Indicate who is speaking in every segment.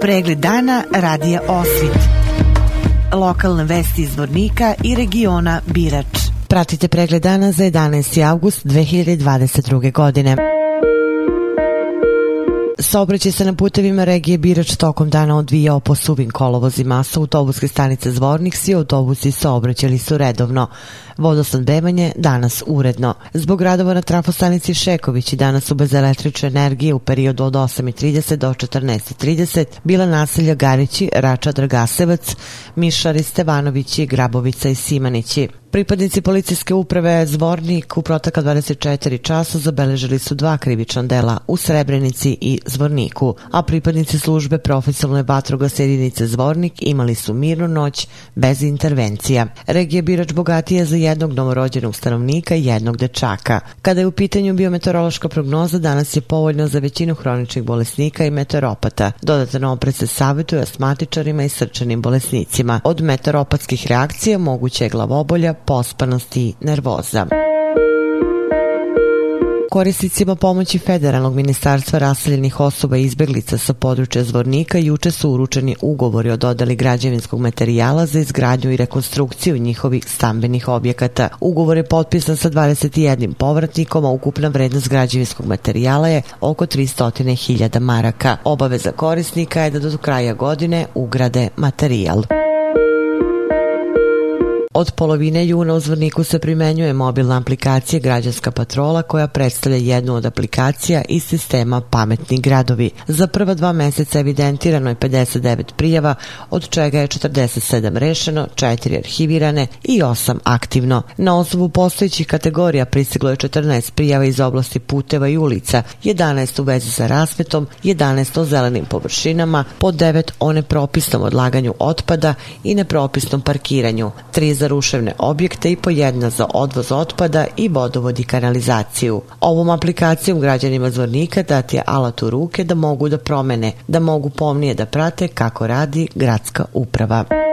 Speaker 1: Pregled dana radija Osvit. Lokalne vesti iz Vornika i regiona Birač. Pratite pregled dana za 11. august 2022. godine. Saobraćaj se na putevima regije Birač tokom dana odvijao po suvim kolovozima. Sa autobuske stanice Zvornik svi autobusi saobraćali su redovno. Vodosnadbevanje danas uredno. Zbog radova na trafostanici Šeković i danas su bez električne energije u periodu od 8.30 do 14.30 bila naselja Garići, Rača Dragasevac, Mišari, Stevanovići, Grabovica i Simanići. Pripadnici policijske uprave Zvornik u protaka 24 časa zabeležili su dva krivična dela u Srebrenici i Zvorniku, a pripadnici službe profesionalne vatrogasne jedinice Zvornik imali su mirnu noć bez intervencija. Regija Birač bogatija za jednog novorođenog stanovnika i jednog dečaka. Kada je u pitanju biometeorološka prognoza, danas je povoljno za većinu hroničnih bolesnika i meteoropata. Dodatno opred se savjetuje asmatičarima i srčanim bolesnicima. Od meteoropatskih reakcija moguće je glavobolja, pospanost i nervoza. Korisnicima pomoći Federalnog ministarstva raseljenih osoba i izbeglica sa područja Zvornika juče su uručeni ugovori o dodali građevinskog materijala za izgradnju i rekonstrukciju njihovih stambenih objekata. Ugovor je potpisan sa 21 povratnikom, a ukupna vrednost građevinskog materijala je oko 300.000 maraka. Obaveza korisnika je da do kraja godine ugrade materijal. Od polovine juna u Zvorniku se primenjuje mobilna aplikacija Građanska patrola koja predstavlja jednu od aplikacija iz sistema Pametni gradovi. Za prva dva meseca evidentirano je 59 prijava, od čega je 47 rešeno, 4 arhivirane i 8 aktivno. Na osnovu postojećih kategorija pristiglo je 14 prijava iz oblasti puteva i ulica, 11 u vezi sa rasvetom, 11 o zelenim površinama, po 9 o nepropisnom odlaganju otpada i nepropisnom parkiranju, 3 za ruševne objekte i po jedna za odvoz otpada i vodovod i kanalizaciju. Ovom aplikacijom građanima Zvornika dati je alat u ruke da mogu da promene, da mogu pomnije da prate kako radi gradska uprava.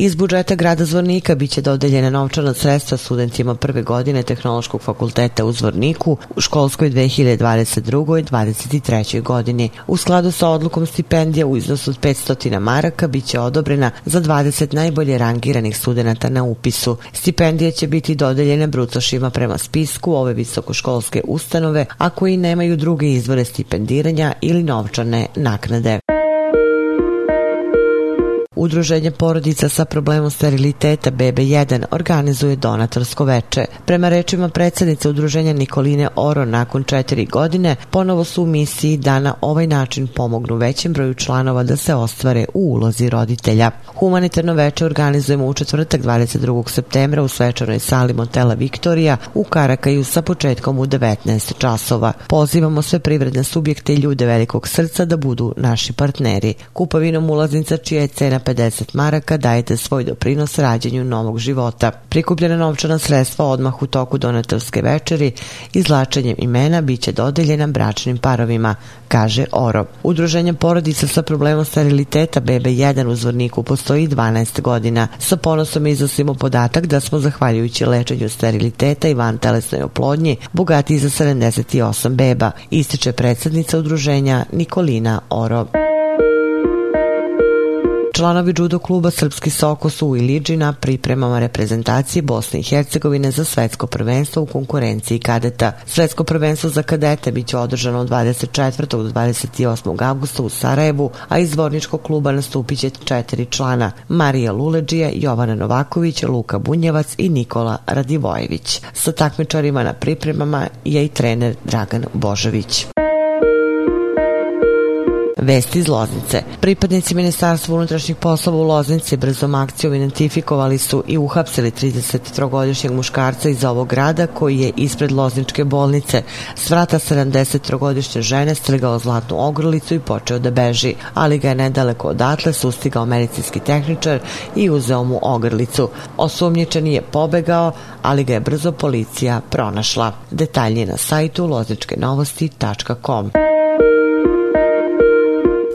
Speaker 1: Iz budžeta grada Zvornika biće dodeljena novčana sredstva studentima prve godine Tehnološkog fakulteta u Zvorniku u školskoj 2022. i 23. godini. U skladu sa odlukom stipendija u iznosu od 500 maraka biće odobrena za 20 najbolje rangiranih studenta na upisu. Stipendije će biti dodeljene brucošima prema spisku ove visokoškolske ustanove, a koji nemaju druge izvore stipendiranja ili novčane naknade. Udruženje porodica sa problemom steriliteta BB1 organizuje donatorsko veče. Prema rečima predsednice udruženja Nikoline Oro nakon četiri godine ponovo su u misiji da na ovaj način pomognu većem broju članova da se ostvare u ulozi roditelja. Humanitarno veče organizujemo u četvrtak 22. septembra u svečanoj sali Motela Viktorija u Karakaju sa početkom u 19 časova. Pozivamo sve privredne subjekte i ljude velikog srca da budu naši partneri. Kupovinom ulaznica čija je cena 50 maraka dajete svoj doprinos rađenju novog života. Prikupljena novčana sredstva odmah u toku donatorske večeri izlačenjem imena biće dodeljena bračnim parovima, kaže Oro. Udruženje porodica sa problemom steriliteta BB1 u Zvorniku postoji 12 godina. Sa ponosom iznosimo podatak da smo zahvaljujući lečenju steriliteta i van telesnoj oplodnji bogati za 78 beba, ističe predsednica udruženja Nikolina Oro. Članovi judo kluba Srpski Soko su u Iliđi na pripremama reprezentacije Bosne i Hercegovine za svetsko prvenstvo u konkurenciji kadeta. Svetsko prvenstvo za kadete biće održano od 24. do 28. augusta u Sarajevu, a iz dvorničkog kluba nastupit će četiri člana Marija Luleđija, Jovana Novaković, Luka Bunjevac i Nikola Radivojević. Sa takmičarima na pripremama je i trener Dragan Božović. Vesti iz Loznice. Pripadnici Ministarstva unutrašnjih poslova u Loznici brzom akcijom identifikovali su i uhapsili 33-godišnjeg muškarca iz ovog grada koji je ispred Lozničke bolnice s vrata 73-godišnje žene strgao zlatnu ogrlicu i počeo da beži, ali ga je nedaleko odatle sustigao medicinski tehničar i uzeo mu ogrlicu. Osumnjičeni je pobegao, ali ga je brzo policija pronašla. Detalje na sajtu lozničkenovosti.com